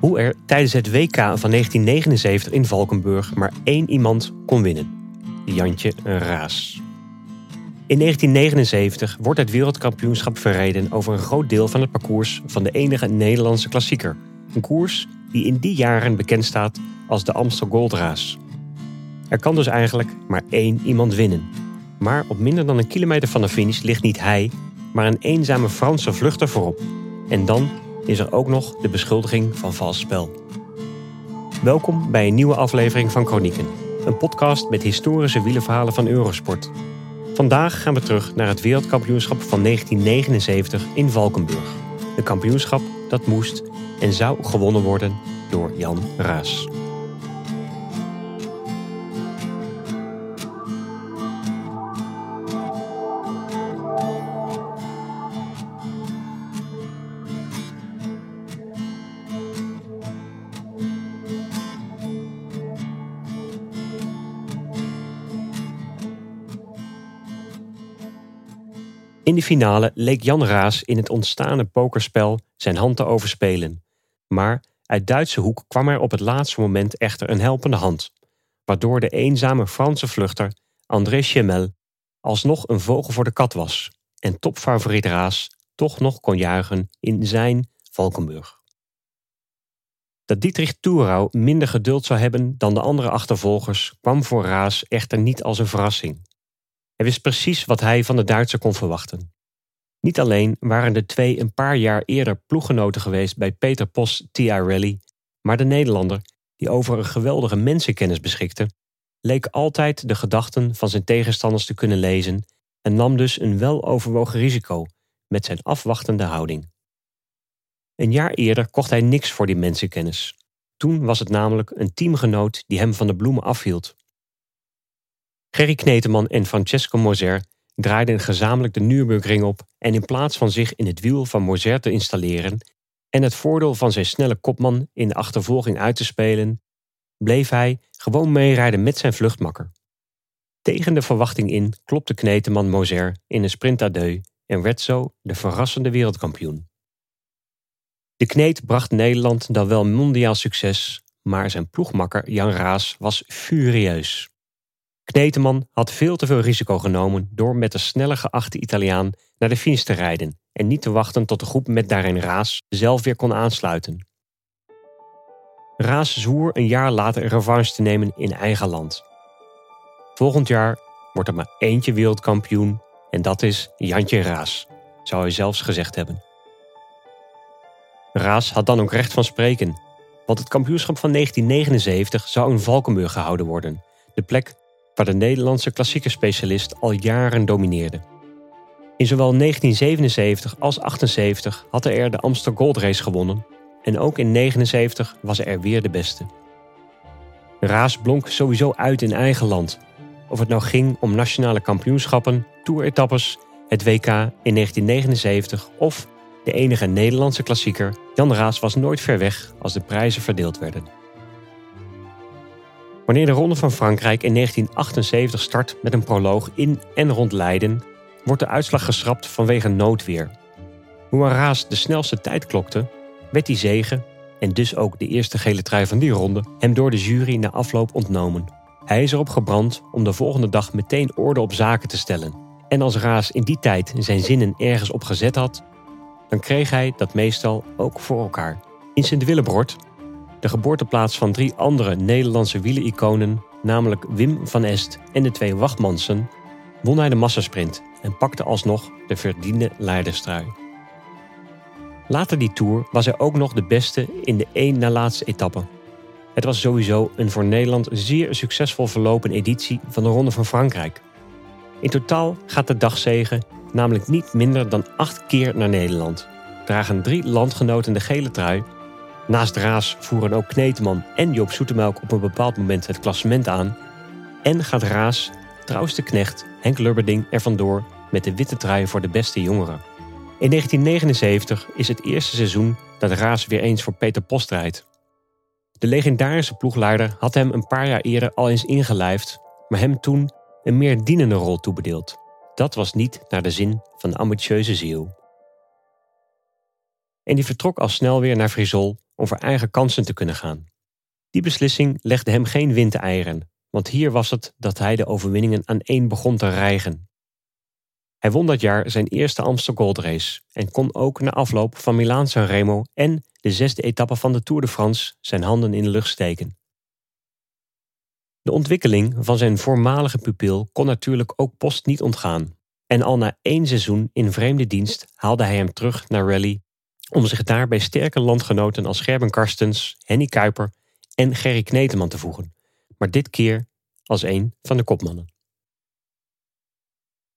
hoe er tijdens het WK van 1979 in Valkenburg maar één iemand kon winnen: Jantje Raas. In 1979 wordt het wereldkampioenschap verreden over een groot deel van het parcours van de enige Nederlandse klassieker. Een koers die in die jaren bekend staat als de Amstel Gold. Er kan dus eigenlijk maar één iemand winnen. Maar op minder dan een kilometer van de finish ligt niet hij, maar een eenzame Franse vluchter voorop. En dan is er ook nog de beschuldiging van vals spel. Welkom bij een nieuwe aflevering van Chronieken, een podcast met historische wielenverhalen van Eurosport. Vandaag gaan we terug naar het wereldkampioenschap van 1979 in Valkenburg. Een kampioenschap dat moest en zou gewonnen worden door Jan Raas. Finale leek Jan Raas in het ontstane pokerspel zijn hand te overspelen. Maar uit Duitse hoek kwam er op het laatste moment echter een helpende hand, waardoor de eenzame Franse vluchter André Chemel alsnog een vogel voor de kat was en topfavoriet Raas toch nog kon juichen in zijn Valkenburg. Dat Dietrich Thurau minder geduld zou hebben dan de andere achtervolgers kwam voor Raas echter niet als een verrassing. Hij wist precies wat hij van de Duitser kon verwachten. Niet alleen waren de twee een paar jaar eerder ploeggenoten geweest bij Peter Pos TI Rally, maar de Nederlander, die over een geweldige mensenkennis beschikte, leek altijd de gedachten van zijn tegenstanders te kunnen lezen en nam dus een weloverwogen risico met zijn afwachtende houding. Een jaar eerder kocht hij niks voor die mensenkennis. Toen was het namelijk een teamgenoot die hem van de bloemen afhield. Gerry Kneteman en Francesco Moser draaiden gezamenlijk de Nürburgring op en in plaats van zich in het wiel van Moser te installeren en het voordeel van zijn snelle kopman in de achtervolging uit te spelen, bleef hij gewoon meerijden met zijn vluchtmakker. Tegen de verwachting in klopte Kneteman Moser in een sprint à deux en werd zo de verrassende wereldkampioen. De Kneet bracht Nederland dan wel mondiaal succes, maar zijn ploegmakker Jan Raas was furieus. Kneteman had veel te veel risico genomen door met de sneller geachte Italiaan naar de finish te rijden en niet te wachten tot de groep met daarin Raas zelf weer kon aansluiten. Raas zwoer een jaar later een revanche te nemen in eigen land. Volgend jaar wordt er maar eentje wereldkampioen en dat is Jantje Raas, zou hij zelfs gezegd hebben. Raas had dan ook recht van spreken, want het kampioenschap van 1979 zou in Valkenburg gehouden worden, de plek waar de Nederlandse klassieke specialist al jaren domineerde. In zowel 1977 als 78 had hij er de Amsterdam Gold Race gewonnen en ook in 79 was er weer de beste. Raas blonk sowieso uit in eigen land. Of het nou ging om nationale kampioenschappen, toeretappes, het WK in 1979 of de enige Nederlandse klassieker, Jan Raas was nooit ver weg als de prijzen verdeeld werden. Wanneer de Ronde van Frankrijk in 1978 start met een proloog in en rond Leiden, wordt de uitslag geschrapt vanwege noodweer. Raas de snelste tijd klokte, werd die zegen, en dus ook de eerste gele trui van die ronde, hem door de jury na afloop ontnomen. Hij is erop gebrand om de volgende dag meteen orde op zaken te stellen. En als Raas in die tijd zijn zinnen ergens op gezet had, dan kreeg hij dat meestal ook voor elkaar. In Sint-Willebrord de geboorteplaats van drie andere Nederlandse wieleniconen, namelijk Wim van Est en de twee Wachtmansen, won hij de massasprint en pakte alsnog de verdiende leiderstrui. Later die tour was hij ook nog de beste in de één na laatste etappe. Het was sowieso een voor Nederland zeer succesvol verlopen editie van de Ronde van Frankrijk. In totaal gaat de dagzegen namelijk niet minder dan acht keer naar Nederland. Dragen drie landgenoten de gele trui Naast Raas voeren ook Kneteman en Joop Zoetemelk op een bepaald moment het klassement aan. En gaat Raas, trouwste knecht Henk Lubberding er vandoor met de witte trui voor de beste jongeren. In 1979 is het eerste seizoen dat Raas weer eens voor Peter Post rijdt. De legendarische ploegleider had hem een paar jaar eerder al eens ingelijfd, maar hem toen een meer dienende rol toebedeeld. Dat was niet naar de zin van de ambitieuze ziel. En die vertrok al snel weer naar Frisol om voor eigen kansen te kunnen gaan. Die beslissing legde hem geen windeieren, want hier was het dat hij de overwinningen aan één begon te rijgen. Hij won dat jaar zijn eerste Amstel Gold Race en kon ook na afloop van Milaan-San Remo en de zesde etappe van de Tour de France zijn handen in de lucht steken. De ontwikkeling van zijn voormalige pupil kon natuurlijk ook Post niet ontgaan. En al na één seizoen in vreemde dienst haalde hij hem terug naar Rally om zich daar bij sterke landgenoten als Gerben Karstens, Henny Kuiper en Gerry Kneteman te voegen, maar dit keer als een van de kopmannen.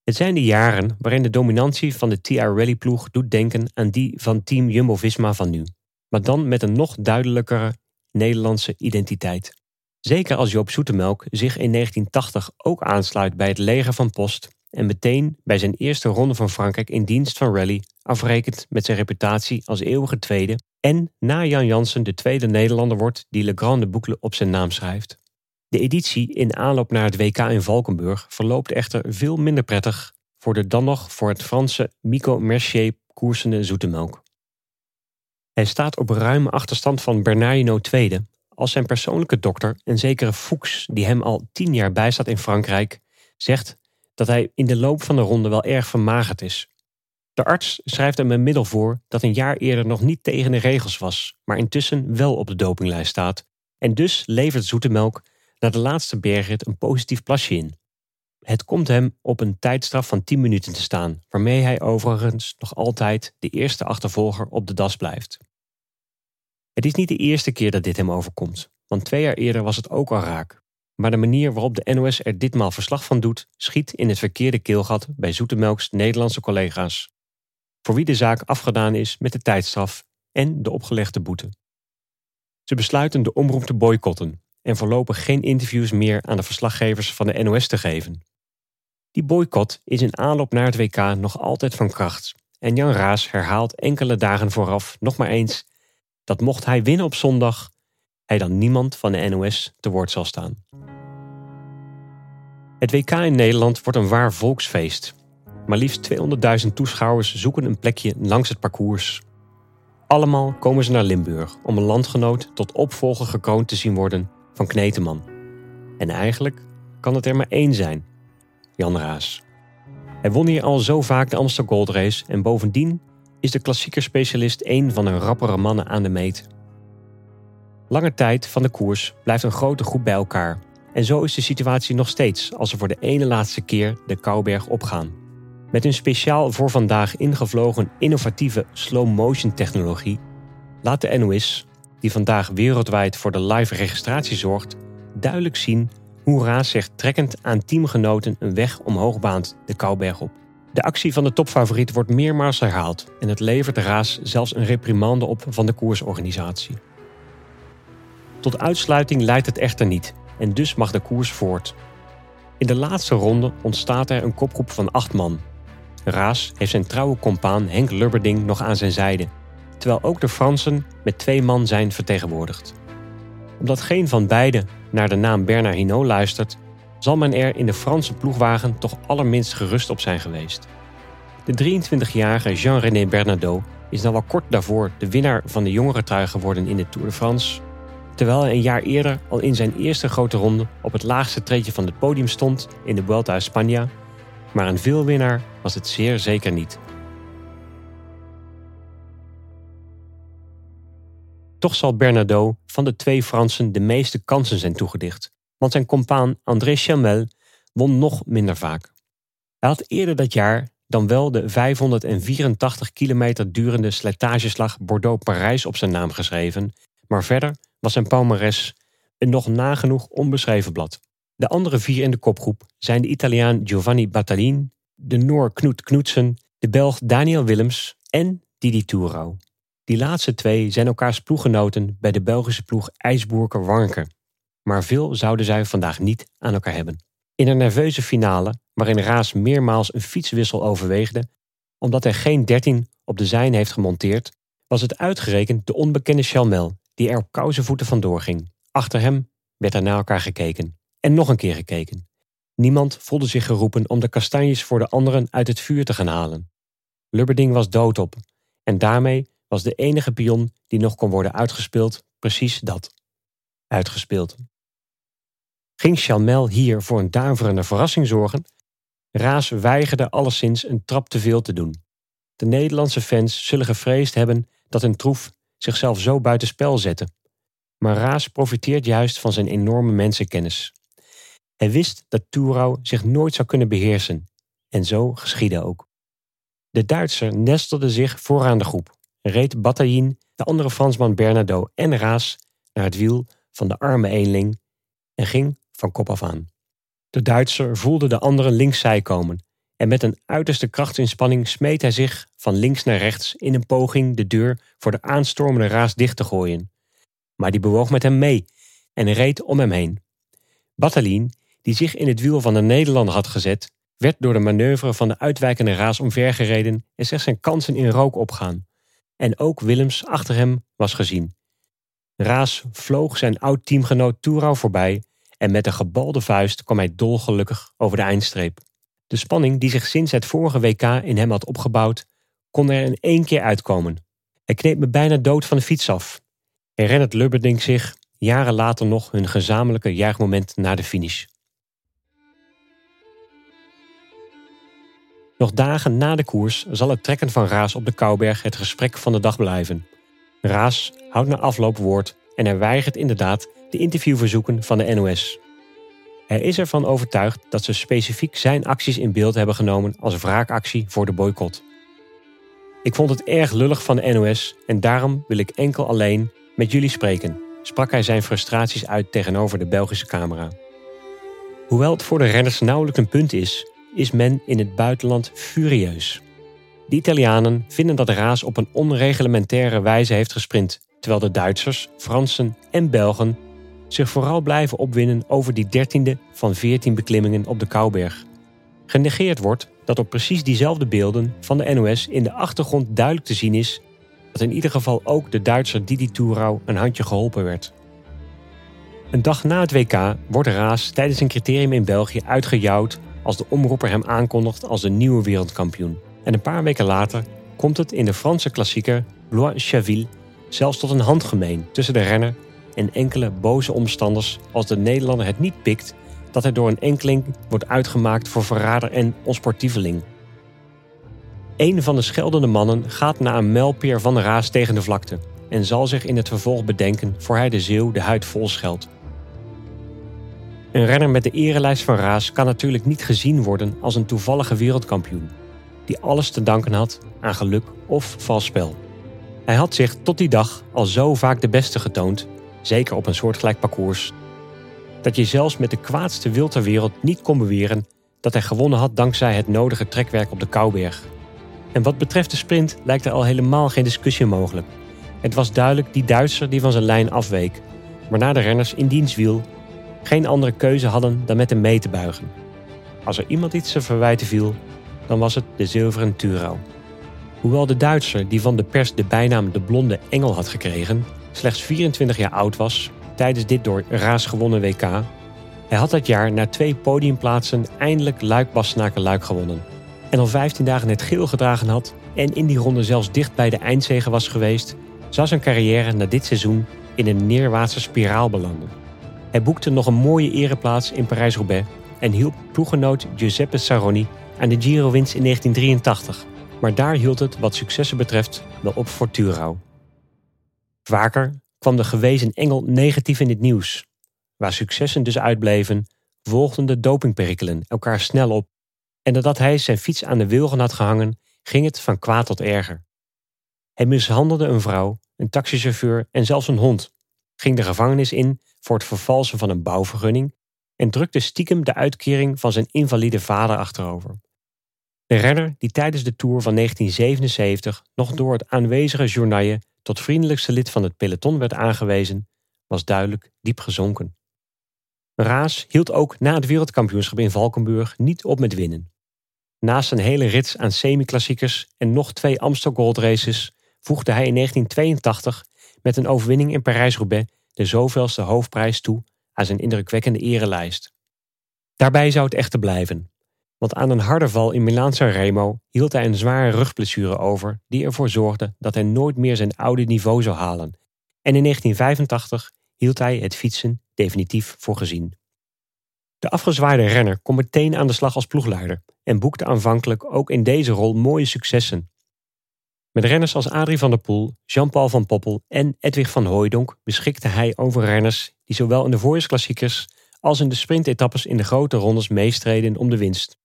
Het zijn de jaren waarin de dominantie van de TR Rally ploeg doet denken aan die van team Jumbo-Visma van nu, maar dan met een nog duidelijkere Nederlandse identiteit. Zeker als Joop Zoetemelk zich in 1980 ook aansluit bij het leger van Post en meteen bij zijn eerste ronde van Frankrijk in dienst van Rally afrekent met zijn reputatie als eeuwige tweede en na Jan Jansen de tweede Nederlander wordt die Le Grande Boucle op zijn naam schrijft. De editie in aanloop naar het WK in Valkenburg verloopt echter veel minder prettig voor de dan nog voor het Franse Mico Mercier koersende Zoetemelk. Hij staat op ruime achterstand van Bernardino II als zijn persoonlijke dokter, een zekere Fuchs, die hem al tien jaar bijstaat in Frankrijk, zegt dat hij in de loop van de ronde wel erg vermagerd is. De arts schrijft hem een middel voor dat een jaar eerder nog niet tegen de regels was, maar intussen wel op de dopinglijst staat. En dus levert Zoetemelk na de laatste bergrit een positief plasje in. Het komt hem op een tijdstraf van 10 minuten te staan, waarmee hij overigens nog altijd de eerste achtervolger op de das blijft. Het is niet de eerste keer dat dit hem overkomt, want twee jaar eerder was het ook al raak. Maar de manier waarop de NOS er ditmaal verslag van doet, schiet in het verkeerde keelgat bij Zoetemelks Nederlandse collega's. Voor wie de zaak afgedaan is met de tijdstraf en de opgelegde boete. Ze besluiten de omroep te boycotten en voorlopig geen interviews meer aan de verslaggevers van de NOS te geven. Die boycott is in aanloop naar het WK nog altijd van kracht. En Jan Raas herhaalt enkele dagen vooraf nog maar eens dat mocht hij winnen op zondag, hij dan niemand van de NOS te woord zal staan. Het WK in Nederland wordt een waar volksfeest. Maar liefst 200.000 toeschouwers zoeken een plekje langs het parcours. Allemaal komen ze naar Limburg om een landgenoot tot opvolger gekroond te zien worden van Kneteman. En eigenlijk kan het er maar één zijn: Jan Raas. Hij won hier al zo vaak de Amsterdam Gold Race en bovendien is de klassieker specialist een van de rappere mannen aan de meet. Lange tijd van de koers blijft een grote groep bij elkaar. En zo is de situatie nog steeds als ze voor de ene laatste keer de Kouberg opgaan. Met een speciaal voor vandaag ingevlogen innovatieve slow-motion technologie laat de NOS, die vandaag wereldwijd voor de live registratie zorgt, duidelijk zien hoe Raas zich trekkend aan teamgenoten een weg omhoog baant de Kouberg op. De actie van de topfavoriet wordt meermaals herhaald en het levert Raas zelfs een reprimande op van de koersorganisatie. Tot uitsluiting leidt het echter niet en dus mag de koers voort. In de laatste ronde ontstaat er een kopgroep van acht man. Raas heeft zijn trouwe compaan Henk Lubberding nog aan zijn zijde, terwijl ook de Fransen met twee man zijn vertegenwoordigd. Omdat geen van beiden naar de naam Bernard Hinault luistert, zal men er in de Franse ploegwagen toch allerminst gerust op zijn geweest. De 23-jarige Jean-René Bernardo is dan wel kort daarvoor de winnaar van de jongere trui geworden in de Tour de France, terwijl hij een jaar eerder al in zijn eerste grote ronde op het laagste treedje van het podium stond in de Vuelta a España, maar een veelwinnaar was het zeer zeker niet. Toch zal Bernardo van de twee Fransen de meeste kansen zijn toegedicht want zijn compaan André Chamel won nog minder vaak. Hij had eerder dat jaar dan wel de 584 kilometer durende slijtageslag Bordeaux-Parijs op zijn naam geschreven, maar verder was zijn palmares een nog nagenoeg onbeschreven blad. De andere vier in de kopgroep zijn de Italiaan Giovanni Battalin, de Noor Knut Knutsen, de Belg Daniel Willems en Didi Touro. Die laatste twee zijn elkaars ploeggenoten bij de Belgische ploeg IJsboerke Warnke maar veel zouden zij vandaag niet aan elkaar hebben. In een nerveuze finale, waarin Raas meermaals een fietswissel overweegde, omdat hij geen 13 op de zijn heeft gemonteerd, was het uitgerekend de onbekende Chalmel die er op kousenvoeten vandoor ging. Achter hem werd er naar elkaar gekeken. En nog een keer gekeken. Niemand voelde zich geroepen om de kastanjes voor de anderen uit het vuur te gaan halen. Lubberding was doodop en daarmee was de enige pion die nog kon worden uitgespeeld precies dat. Uitgespeeld. Ging Chalmel hier voor een duiverende verrassing zorgen? Raas weigerde alleszins een trap te veel te doen. De Nederlandse fans zullen gevreesd hebben dat een troef zichzelf zo buitenspel zette. Maar Raas profiteert juist van zijn enorme mensenkennis. Hij wist dat Toerau zich nooit zou kunnen beheersen. En zo geschiedde ook. De Duitser nestelde zich vooraan de groep, reed Bataillon, de andere Fransman Bernardo en Raas naar het wiel van de arme eenling en ging van kop af aan. De Duitser voelde de anderen linkszij komen en met een uiterste krachtsinspanning smeet hij zich van links naar rechts in een poging de deur voor de aanstormende Raas dicht te gooien. Maar die bewoog met hem mee en reed om hem heen. Bataillon, die zich in het wiel van de Nederlander had gezet, werd door de manoeuvre van de uitwijkende Raas omvergereden en zag zijn kansen in rook opgaan. En ook Willems achter hem was gezien. Raas vloog zijn oud-teamgenoot Toerau voorbij en met een gebalde vuist kwam hij dolgelukkig over de eindstreep. De spanning die zich sinds het vorige WK in hem had opgebouwd, kon er in één keer uitkomen. Hij kneep me bijna dood van de fiets af. Herinnert Lubberding zich jaren later nog hun gezamenlijke juichmoment na de finish. Nog dagen na de koers zal het trekken van Raas op de Kouberg het gesprek van de dag blijven. Raas houdt na afloop woord en hij weigert inderdaad de interviewverzoeken van de NOS. Hij is ervan overtuigd dat ze specifiek zijn acties in beeld hebben genomen als wraakactie voor de boycott. Ik vond het erg lullig van de NOS en daarom wil ik enkel alleen met jullie spreken, sprak hij zijn frustraties uit tegenover de Belgische camera. Hoewel het voor de renners nauwelijks een punt is, is men in het buitenland furieus. De Italianen vinden dat Raas op een onreglementaire wijze heeft gesprint, terwijl de Duitsers, Fransen en Belgen zich vooral blijven opwinnen over die dertiende van veertien beklimmingen op de Kouberg. Genegeerd wordt dat op precies diezelfde beelden van de NOS in de achtergrond duidelijk te zien is dat in ieder geval ook de Duitser Didi Tourau een handje geholpen werd. Een dag na het WK wordt Raas tijdens een criterium in België uitgejouwd als de omroeper hem aankondigt als de nieuwe wereldkampioen. En een paar weken later komt het in de Franse klassieker Blois-Chaville zelfs tot een handgemeen tussen de renner en enkele boze omstanders als de Nederlander het niet pikt dat hij door een enkeling wordt uitgemaakt voor verrader en onsportieveling. Een van de scheldende mannen gaat na een melpeer van de raas tegen de vlakte en zal zich in het vervolg bedenken voor hij de zeeuw de huid vol scheldt. Een renner met de erelijst van Raas kan natuurlijk niet gezien worden als een toevallige wereldkampioen, die alles te danken had aan geluk of vals spel. Hij had zich tot die dag al zo vaak de beste getoond, zeker op een soortgelijk parcours, dat je zelfs met de kwaadste wil ter wereld niet kon beweren dat hij gewonnen had dankzij het nodige trekwerk op de Kouberg. En wat betreft de sprint lijkt er al helemaal geen discussie mogelijk. Het was duidelijk die Duitser die van zijn lijn afweek, waarna de renners in diens wiel geen andere keuze hadden dan met hem mee te buigen. Als er iemand iets te verwijten viel, dan was het de zilveren Turau. Hoewel de Duitser die van de pers de bijnaam de blonde engel had gekregen, slechts 24 jaar oud was tijdens dit door Raas gewonnen WK, hij had dat jaar na twee podiumplaatsen eindelijk Luik Bastenaken Luik gewonnen. En al 15 dagen het geel gedragen had en in die ronde zelfs dicht bij de eindzege was geweest, zou zijn carrière na dit seizoen in een neerwaartse spiraal belanden. Hij boekte nog een mooie ereplaats in Parijs-Roubaix en hielp ploeggenoot Giuseppe Saroni aan de Giro-winst in 1983. Maar daar hield het wat successen betreft wel op voor Turau. Vaker kwam de gewezen engel negatief in het nieuws. Waar successen dus uitbleven, volgden de dopingperikelen elkaar snel op. En nadat hij zijn fiets aan de wilgen had gehangen, ging het van kwaad tot erger. Hij mishandelde een vrouw, een taxichauffeur en zelfs een hond, ging de gevangenis in voor het vervalsen van een bouwvergunning en drukte stiekem de uitkering van zijn invalide vader achterover. De renner, die tijdens de Tour van 1977 nog door het aanwezige journaille tot vriendelijkste lid van het peloton werd aangewezen, was duidelijk diep gezonken. Raas hield ook na het wereldkampioenschap in Valkenburg niet op met winnen. Naast een hele rits aan semi-klassiekers en nog twee Amstel Gold Races voegde hij in 1982 met een overwinning in Parijs-Roubaix de zoveelste hoofdprijs toe aan zijn indrukwekkende erelijst. Daarbij zou het echter blijven. Want aan een harde val in Milaan-San Remo hield hij een zware rugblessure over die ervoor zorgde dat hij nooit meer zijn oude niveau zou halen. En in 1985 hield hij het fietsen definitief voor gezien. De afgezwaaide renner kon meteen aan de slag als ploegleider en boekte aanvankelijk ook in deze rol mooie successen. Met renners als Adrie van der Poel, Jean-Paul van Poppel en Edwig van Hooijdonk beschikte hij over renners die zowel in de voorjaarsklassiekers als in de sprintetappes in de grote rondes meestreden om de winst.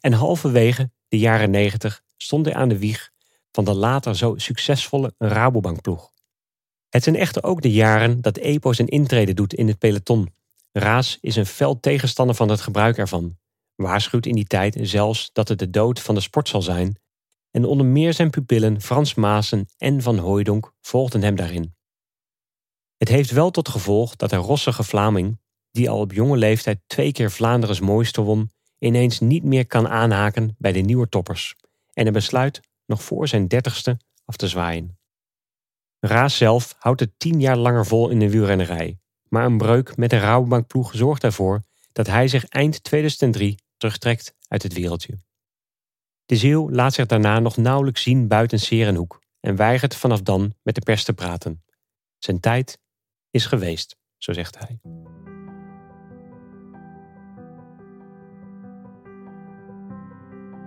En halverwege de jaren 90 stond hij aan de wieg van de later zo succesvolle Rabobankploeg. Het zijn echter ook de jaren dat EPO zijn intrede doet in het peloton. Raas is een fel tegenstander van het gebruik ervan, waarschuwt in die tijd zelfs dat het de dood van de sport zal zijn, en onder meer zijn pupillen Frans Maassen en Van Hooijdonk volgden hem daarin. Het heeft wel tot gevolg dat de rossige Vlaming, die al op jonge leeftijd twee keer Vlaanderen's mooiste won, ineens niet meer kan aanhaken bij de nieuwe toppers en hij besluit nog voor zijn dertigste af te zwaaien. Raas zelf houdt het tien jaar langer vol in de wielrennerij, maar een breuk met de Rabobankploeg zorgt ervoor dat hij zich eind 2003 terugtrekt uit het wereldje. De Zeeuw laat zich daarna nog nauwelijks zien buiten Serenhoek en weigert vanaf dan met de pers te praten. Zijn tijd is geweest, zo zegt hij.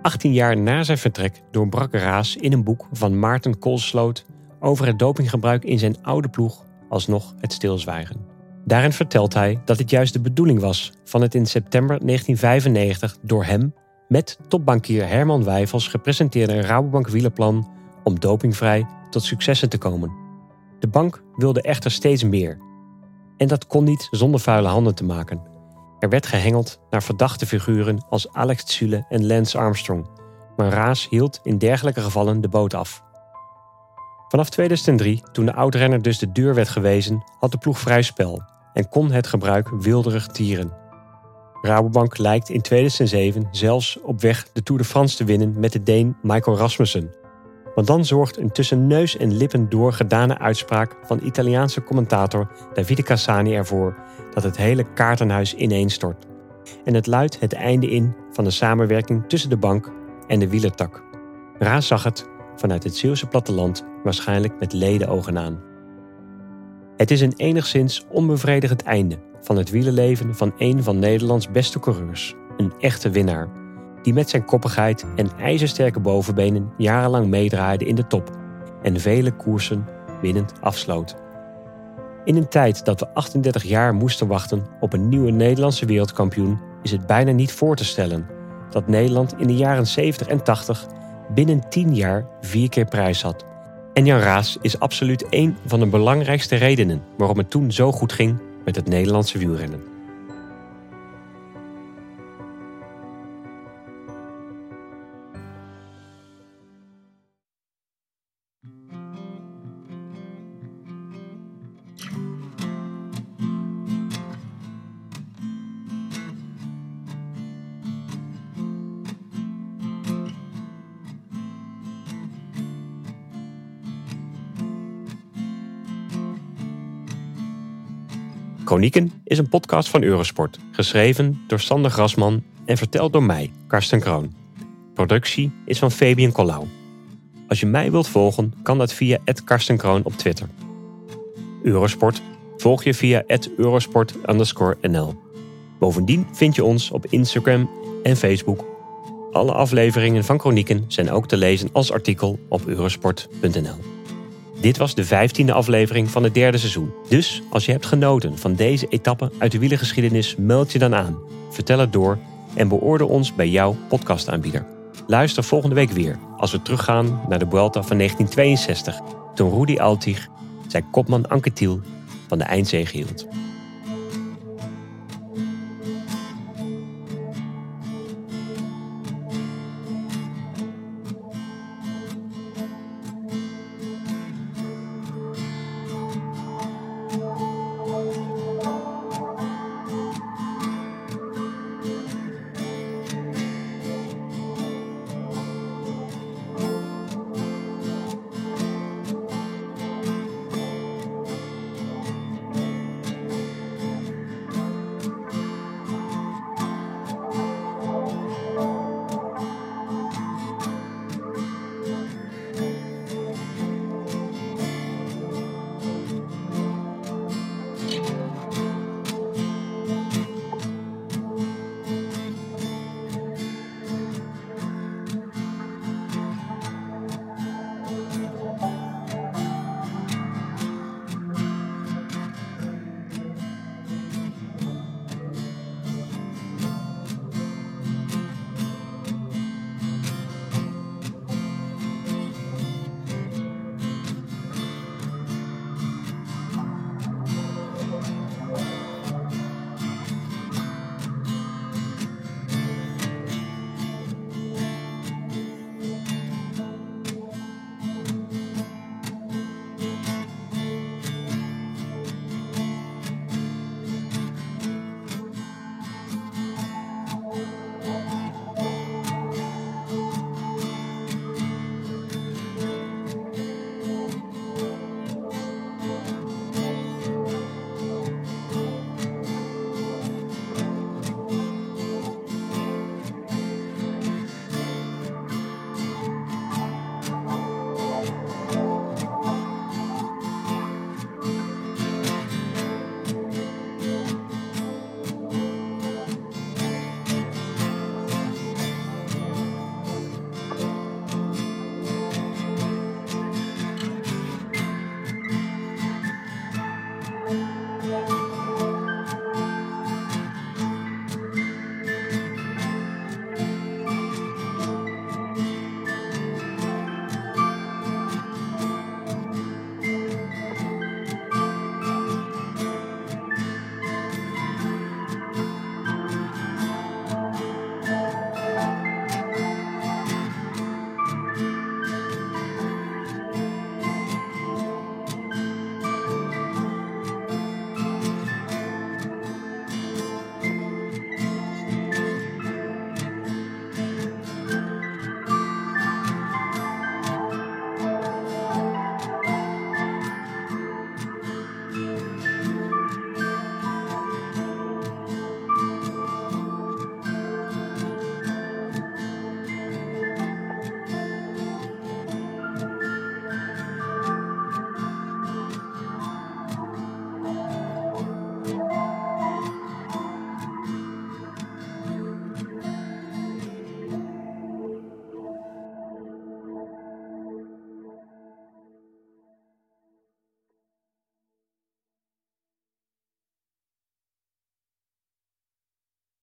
18 jaar na zijn vertrek doorbrak Raas in een boek van Maarten Koolsloot over het dopinggebruik in zijn oude ploeg alsnog het stilzwijgen. Daarin vertelt hij dat het juist de bedoeling was van het in september 1995 door hem met topbankier Herman Wijfels gepresenteerde Rabobank wielerplan om dopingvrij tot successen te komen. De bank wilde echter steeds meer. En dat kon niet zonder vuile handen te maken. Er werd gehengeld naar verdachte figuren als Alex Tsule en Lance Armstrong, maar Raas hield in dergelijke gevallen de boot af. Vanaf 2003, toen de oudrenner dus de deur werd gewezen, had de ploeg vrij spel en kon het gebruik wilderig tieren. Rabobank lijkt in 2007 zelfs op weg de Tour de France te winnen met de Deen Michael Rasmussen. Want dan zorgt een tussen neus en lippen door gedane uitspraak van Italiaanse commentator Davide Cassani ervoor dat het hele kaartenhuis ineenstort. En het luidt het einde in van de samenwerking tussen de bank en de wielertak. Raas zag het vanuit het Zeeuwse platteland waarschijnlijk met ledenogen aan. Het is een enigszins onbevredigend einde van het wielerleven van een van Nederlands beste coureurs, een echte winnaar, die met zijn koppigheid en ijzersterke bovenbenen jarenlang meedraaide in de top en vele koersen winnend afsloot. In een tijd dat we 38 jaar moesten wachten op een nieuwe Nederlandse wereldkampioen, is het bijna niet voor te stellen dat Nederland in de jaren 70 en 80 binnen 10 jaar vier keer prijs had. En Jan Raas is absoluut een van de belangrijkste redenen waarom het toen zo goed ging met het Nederlandse wielrennen. Chronieken is een podcast van Eurosport, geschreven door Sander Grasman en verteld door mij, Karsten Kroon. Productie is van Fabian Collau. Als je mij wilt volgen, kan dat via @karstenkroon op Twitter. Eurosport volg je via @eurosport_nl. Bovendien vind je ons op Instagram en Facebook. Alle afleveringen van Chronieken zijn ook te lezen als artikel op eurosport.nl. Dit was de vijftiende aflevering van het derde seizoen. Dus als je hebt genoten van deze etappe uit de wielergeschiedenis, meld je dan aan. Vertel het door en beoordeel ons bij jouw podcastaanbieder. Luister volgende week weer als we teruggaan naar de Vuelta van 1962, toen Rudy Altig zijn kopman Anke van de eindzege hield.